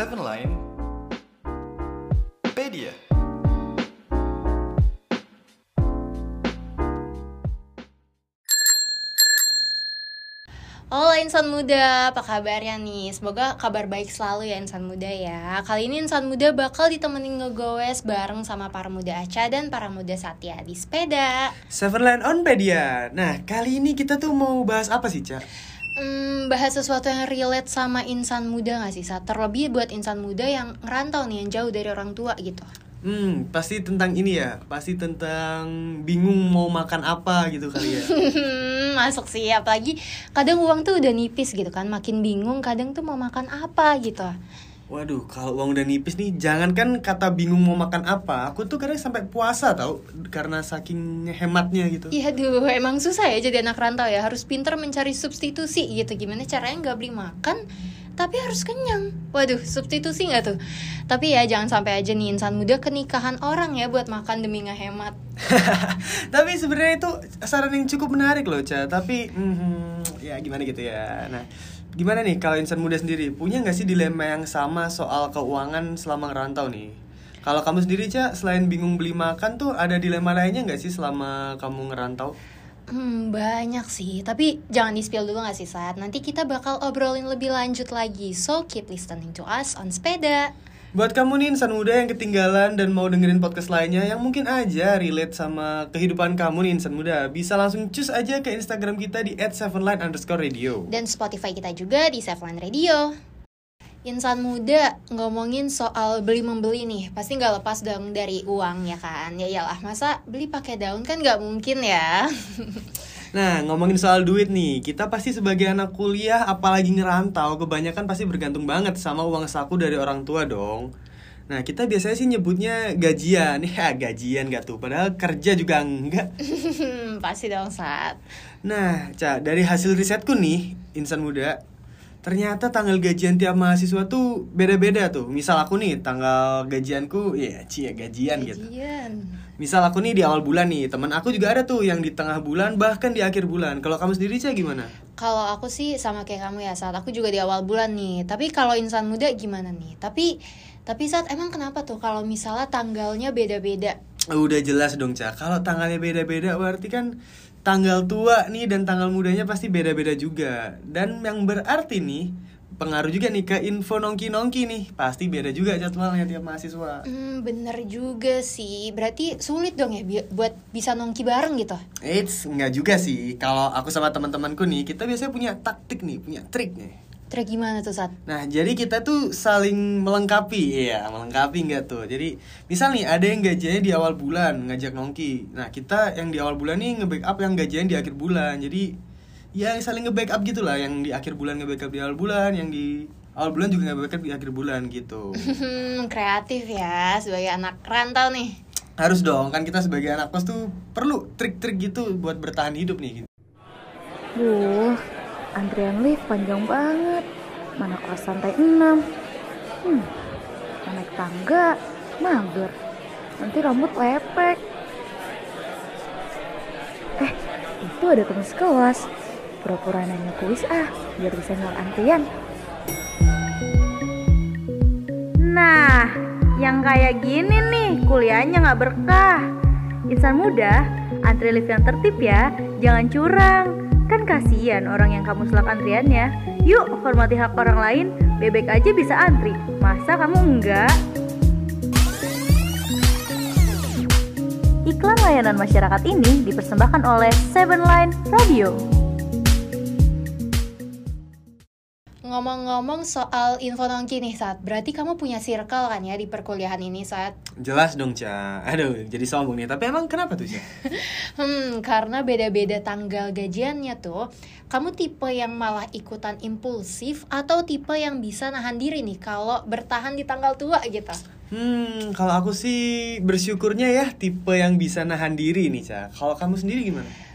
Seven Line Pedia Halo insan muda, apa kabarnya nih? Semoga kabar baik selalu ya insan muda ya Kali ini insan muda bakal ditemenin ngegowes bareng sama para muda Aca dan para muda Satya di sepeda Seven Line on Pedia. Nah, kali ini kita tuh mau bahas apa sih, Cak? Hmm, bahas sesuatu yang relate sama insan muda gak sih Sat? Terlebih buat insan muda yang ngerantau nih, yang jauh dari orang tua gitu Hmm, pasti tentang ini ya. Pasti tentang bingung mau makan apa gitu kali ya. Masuk sih, apalagi kadang uang tuh udah nipis gitu kan Makin bingung kadang tuh mau makan apa gitu Waduh, kalau uang udah nipis nih, jangankan kata bingung mau makan apa, aku tuh kadang sampai puasa tau karena saking hematnya gitu. Iya duh, emang susah ya jadi anak rantau ya Harus pinter mencari substitusi gitu Gimana caranya nggak beli makan tapi harus kenyang Waduh, substitusi nggak tuh? Tapi ya jangan sampai aja nih insan muda kenikahan orang ya buat makan demi ngehemat Tapi sebenarnya itu saran yang cukup menarik loh, Ca. Tapi mhm, ya gimana gitu ya. Nah, gimana nih kalau insan muda sendiri punya nggak sih dilema yang sama soal keuangan selama ngerantau nih? Kalau kamu sendiri, Ca, selain bingung beli makan tuh ada dilema lainnya nggak sih selama kamu ngerantau? Hmm, banyak sih Tapi jangan di-spill dulu gak sih Sat? Nanti kita bakal obrolin lebih lanjut lagi So keep listening to us on sepeda Buat kamu nih insan muda yang ketinggalan dan mau dengerin podcast lainnya yang mungkin aja relate sama kehidupan kamu nih insan muda, bisa langsung cus aja ke Instagram kita di @sevenline underscore radio. Dan Spotify kita juga di Saveline Radio. Insan muda ngomongin soal beli membeli nih pasti nggak lepas dong dari uang ya kan? Ya iyalah masa beli pakai daun kan nggak mungkin ya Nah, ngomongin soal duit nih, kita pasti sebagai anak kuliah apalagi ngerantau, kebanyakan pasti bergantung banget sama uang saku dari orang tua dong. Nah, kita biasanya sih nyebutnya gajian. Ya, gajian gak tuh, padahal kerja juga enggak. pasti dong saat Nah, Ca, dari hasil risetku nih, insan muda, ternyata tanggal gajian tiap mahasiswa tuh beda-beda tuh. Misal aku nih, tanggal gajianku, ya cia gajian gitu. Misal aku nih di awal bulan nih, teman aku juga ada tuh yang di tengah bulan, bahkan di akhir bulan. Kalau kamu sendiri, Ca, gimana? Kalau aku sih sama kayak kamu ya saat aku juga di awal bulan nih. Tapi kalau insan muda gimana nih? Tapi tapi saat emang kenapa tuh kalau misalnya tanggalnya beda-beda? Udah jelas dong, Ca. Kalau tanggalnya beda-beda, berarti kan tanggal tua nih dan tanggal mudanya pasti beda-beda juga. Dan yang berarti nih, pengaruh juga nih ke info nongki-nongki nih. Pasti beda juga jadwalnya tiap mahasiswa. Hmm, bener juga sih. Berarti sulit dong ya bi- buat bisa nongki bareng gitu. Eits, enggak juga sih. Kalau aku sama teman-temanku nih, kita biasanya punya taktik nih, punya trik nih. Terus gimana tuh saat? Nah, jadi kita tuh saling melengkapi, iya, melengkapi enggak tuh. Jadi, misal nih ada yang gajiannya di awal bulan ngajak nongki. Nah, kita yang di awal bulan nih nge-backup yang gajian di akhir bulan. Jadi, ya saling nge-backup gitu lah. Yang di akhir bulan nge-backup di awal bulan, yang di awal bulan juga nge-backup di akhir bulan gitu. Hmm, kreatif ya sebagai anak rantau nih. Harus dong, kan kita sebagai anak kos tuh perlu trik-trik gitu buat bertahan hidup nih. Gitu. Duh, antrian lift panjang banget. Mana kelas santai 6? Hmm, naik tangga, mager. Nanti rambut lepek. Eh, itu ada teman sekelas. Pura-pura nanya kuis ah, biar bisa nyuar antrian. Nah, yang kayak gini nih, kuliahnya nggak berkah. Insan muda, antri lift yang tertib ya, jangan curang. Kan kasihan orang yang kamu selak antriannya. Yuk, hormati hak orang lain, bebek aja bisa antri. Masa kamu enggak? Iklan layanan masyarakat ini dipersembahkan oleh Seven Line Radio. Ngomong-ngomong soal info nongki nih saat, berarti kamu punya circle kan ya di perkuliahan ini saat? Jelas dong, Ca. Aduh, jadi sombong nih. Tapi emang kenapa tuh, Ca? Hmm, karena beda-beda tanggal gajiannya tuh, kamu tipe yang malah ikutan impulsif atau tipe yang bisa nahan diri nih kalau bertahan di tanggal tua gitu? Hmm, kalau aku sih bersyukurnya ya tipe yang bisa nahan diri nih, Ca. Kalau kamu sendiri gimana?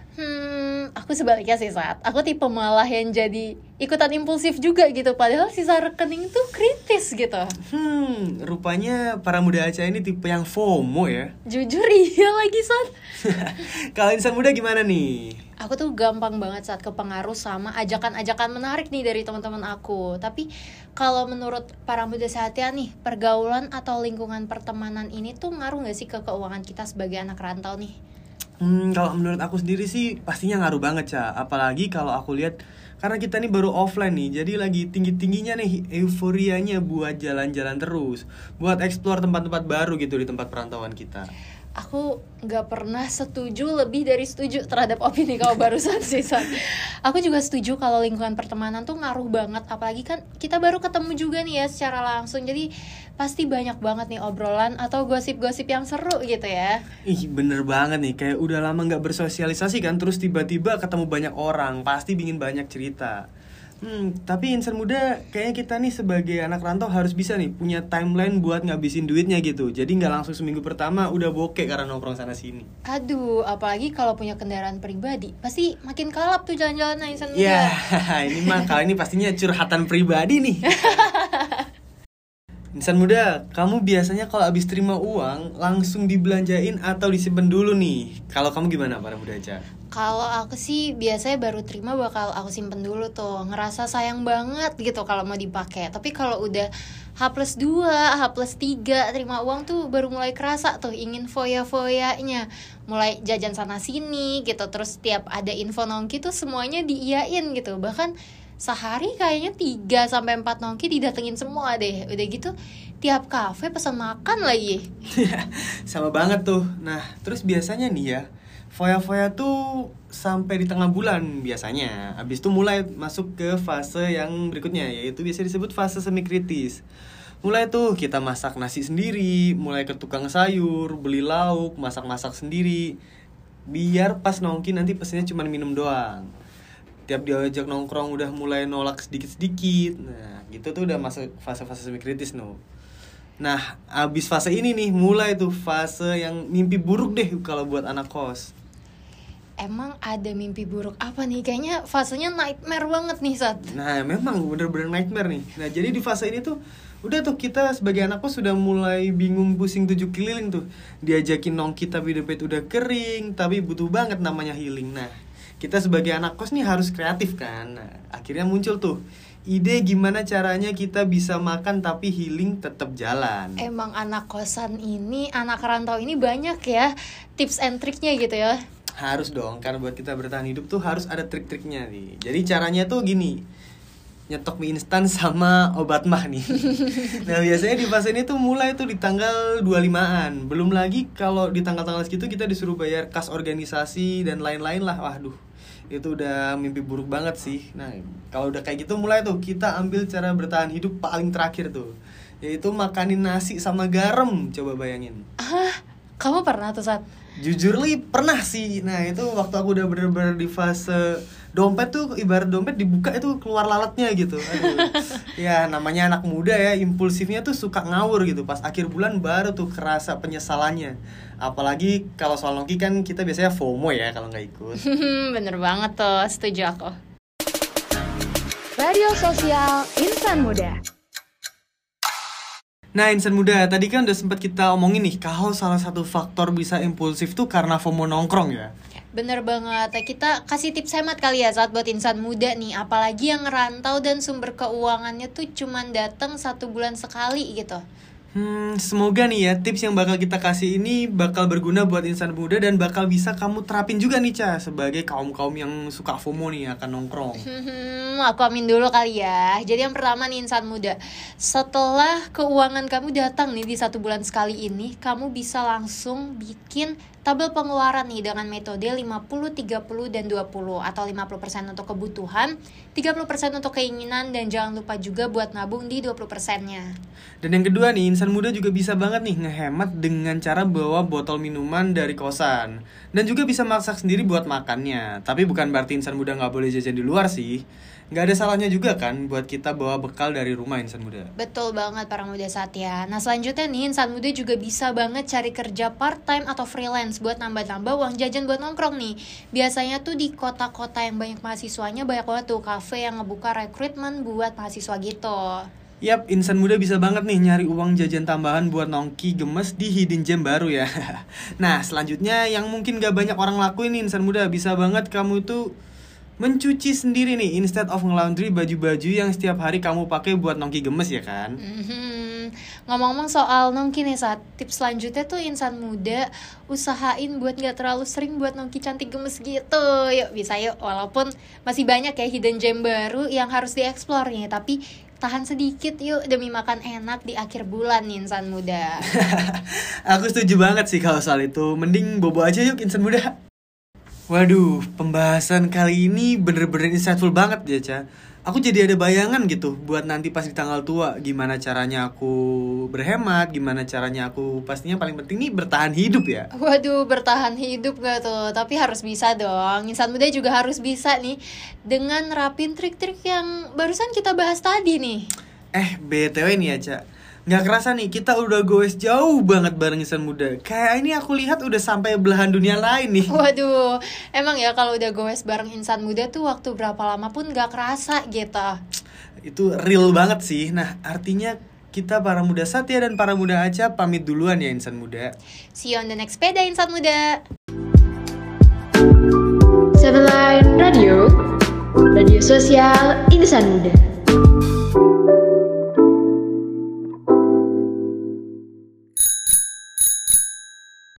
Aku sebaliknya sih saat aku tipe malah yang jadi ikutan impulsif juga gitu padahal sisa rekening tuh kritis gitu Hmm, rupanya para muda Aceh ini tipe yang FOMO ya. jujur iya lagi saat Kalau insan muda gimana nih? aku tuh gampang banget saat kepengaruh sama ajakan-ajakan menarik nih dari teman-teman aku. Tapi kalau menurut para muda sehatnya nih, pergaulan atau lingkungan pertemanan ini tuh ngaruh gak sih ke keuangan kita sebagai anak rantau nih? Hmm, kalau menurut aku sendiri sih pastinya ngaruh banget, Ca. Apalagi kalau aku lihat karena kita nih baru offline nih, jadi lagi tinggi-tingginya nih euforianya buat jalan-jalan terus, buat explore tempat-tempat baru gitu di tempat perantauan kita aku nggak pernah setuju lebih dari setuju terhadap opini kau barusan sih San. Aku juga setuju kalau lingkungan pertemanan tuh ngaruh banget apalagi kan kita baru ketemu juga nih ya secara langsung jadi pasti banyak banget nih obrolan atau gosip-gosip yang seru gitu ya. Ih bener banget nih kayak udah lama nggak bersosialisasi kan terus tiba-tiba ketemu banyak orang pasti bikin banyak cerita. Hmm, tapi insan muda kayaknya kita nih sebagai anak rantau harus bisa nih punya timeline buat ngabisin duitnya gitu. Jadi nggak langsung seminggu pertama udah bokeh karena nongkrong sana sini. Aduh, apalagi kalau punya kendaraan pribadi, pasti makin kalap tuh jalan-jalan insan muda. Ya, ini mah kali ini pastinya curhatan pribadi nih. Insan muda, kamu biasanya kalau habis terima uang langsung dibelanjain atau disimpan dulu nih? Kalau kamu gimana para muda aja? Kalau aku sih biasanya baru terima bakal aku simpen dulu tuh. Ngerasa sayang banget gitu kalau mau dipakai. Tapi kalau udah H plus 2, H plus 3 terima uang tuh baru mulai kerasa tuh ingin foya-foyanya. Mulai jajan sana sini gitu Terus setiap ada info nongki tuh semuanya diiyain gitu. Bahkan sehari kayaknya 3 sampai 4 nongki didatengin semua deh. Udah gitu tiap kafe pesan makan lagi. Sama banget tuh. Nah terus biasanya nih ya Foya-foya tuh sampai di tengah bulan biasanya. Habis itu mulai masuk ke fase yang berikutnya yaitu biasa disebut fase semi kritis. Mulai tuh kita masak nasi sendiri, mulai ke tukang sayur, beli lauk, masak-masak sendiri. Biar pas nongki nanti pesennya cuma minum doang. Tiap diajak nongkrong udah mulai nolak sedikit-sedikit. Nah, gitu tuh udah masuk fase-fase semi kritis no. Nah, abis fase ini nih mulai tuh fase yang mimpi buruk deh kalau buat anak kos emang ada mimpi buruk apa nih? Kayaknya fasenya nightmare banget nih saat. Nah memang bener-bener nightmare nih. Nah jadi di fase ini tuh udah tuh kita sebagai anak kos sudah mulai bingung pusing tujuh keliling tuh diajakin nongki tapi dompet udah kering tapi butuh banget namanya healing nah kita sebagai anak kos nih harus kreatif kan nah, akhirnya muncul tuh ide gimana caranya kita bisa makan tapi healing tetap jalan emang anak kosan ini anak rantau ini banyak ya tips and triknya gitu ya harus dong karena buat kita bertahan hidup tuh harus ada trik-triknya nih. Jadi caranya tuh gini nyetok mie instan sama obat mah nih. Nah biasanya di fase ini tuh mulai tuh di tanggal 25an belum lagi kalau di tanggal-tanggal segitu kita disuruh bayar kas organisasi dan lain-lain lah. Waduh itu udah mimpi buruk banget sih. Nah kalau udah kayak gitu mulai tuh kita ambil cara bertahan hidup paling terakhir tuh. Yaitu makanin nasi sama garam coba bayangin. Ah kamu pernah tuh saat jujur li pernah sih. Nah itu waktu aku udah bener-bener di fase dompet tuh ibarat dompet dibuka itu keluar lalatnya gitu. Aduh. ya namanya anak muda ya impulsifnya tuh suka ngawur gitu. Pas akhir bulan baru tuh kerasa penyesalannya. Apalagi kalau soal nongki kan kita biasanya FOMO ya kalau nggak ikut. Bener banget tuh setuju aku. Radio Sosial Insan Muda Nah insan muda, tadi kan udah sempat kita omongin nih Kalau salah satu faktor bisa impulsif tuh karena FOMO nongkrong ya? Bener banget, kita kasih tips hemat kali ya saat buat insan muda nih. Apalagi yang ngerantau dan sumber keuangannya tuh cuman datang satu bulan sekali gitu Hmm, semoga nih ya tips yang bakal kita kasih ini bakal berguna buat insan muda dan bakal bisa kamu terapin juga nih Ca sebagai kaum-kaum yang suka FOMO nih akan nongkrong. Hmm, aku amin dulu kali ya. Jadi yang pertama nih insan muda, setelah keuangan kamu datang nih di satu bulan sekali ini, kamu bisa langsung bikin tabel pengeluaran nih dengan metode 50, 30, dan 20 atau 50% untuk kebutuhan, 30% untuk keinginan, dan jangan lupa juga buat nabung di 20%-nya. Dan yang kedua nih, insan muda juga bisa banget nih ngehemat dengan cara bawa botol minuman dari kosan. Dan juga bisa masak sendiri buat makannya. Tapi bukan berarti insan muda nggak boleh jajan di luar sih nggak ada salahnya juga kan buat kita bawa bekal dari rumah insan muda. Betul banget para muda Satya. Nah selanjutnya nih insan muda juga bisa banget cari kerja part time atau freelance buat nambah-nambah uang jajan buat nongkrong nih. Biasanya tuh di kota-kota yang banyak mahasiswanya banyak banget tuh cafe yang ngebuka rekrutmen buat mahasiswa gitu. Yap, insan muda bisa banget nih nyari uang jajan tambahan buat nongki gemes di hidden gem baru ya. nah, selanjutnya yang mungkin gak banyak orang lakuin nih insan muda bisa banget kamu tuh mencuci sendiri nih instead of ngelaundry baju-baju yang setiap hari kamu pakai buat nongki gemes ya kan. Mhm. Ngomong-ngomong soal nongki nih saat tips selanjutnya tuh insan muda usahain buat nggak terlalu sering buat nongki cantik gemes gitu. Yuk bisa yuk walaupun masih banyak ya hidden gem baru yang harus dieksplor nih tapi tahan sedikit yuk demi makan enak di akhir bulan nih insan muda. Aku setuju banget sih kalau soal itu. Mending bobo aja yuk insan muda. Waduh, pembahasan kali ini bener-bener insightful banget ya, Ca. Aku jadi ada bayangan gitu buat nanti pas di tanggal tua gimana caranya aku berhemat, gimana caranya aku pastinya paling penting nih bertahan hidup ya. Waduh, bertahan hidup gak tuh? Tapi harus bisa dong. Insan muda juga harus bisa nih dengan nerapin trik-trik yang barusan kita bahas tadi nih. Eh, BTW nih ya, Ca. Nggak kerasa nih, kita udah goes jauh banget bareng insan muda. Kayak ini aku lihat udah sampai belahan dunia lain nih. Waduh, emang ya kalau udah goes bareng insan muda tuh waktu berapa lama pun gak kerasa gitu. Itu real banget sih. Nah, artinya kita para muda Satya dan para muda Aca pamit duluan ya insan muda. See you on the next peda insan muda. Seven Line Radio, radio sosial insan muda.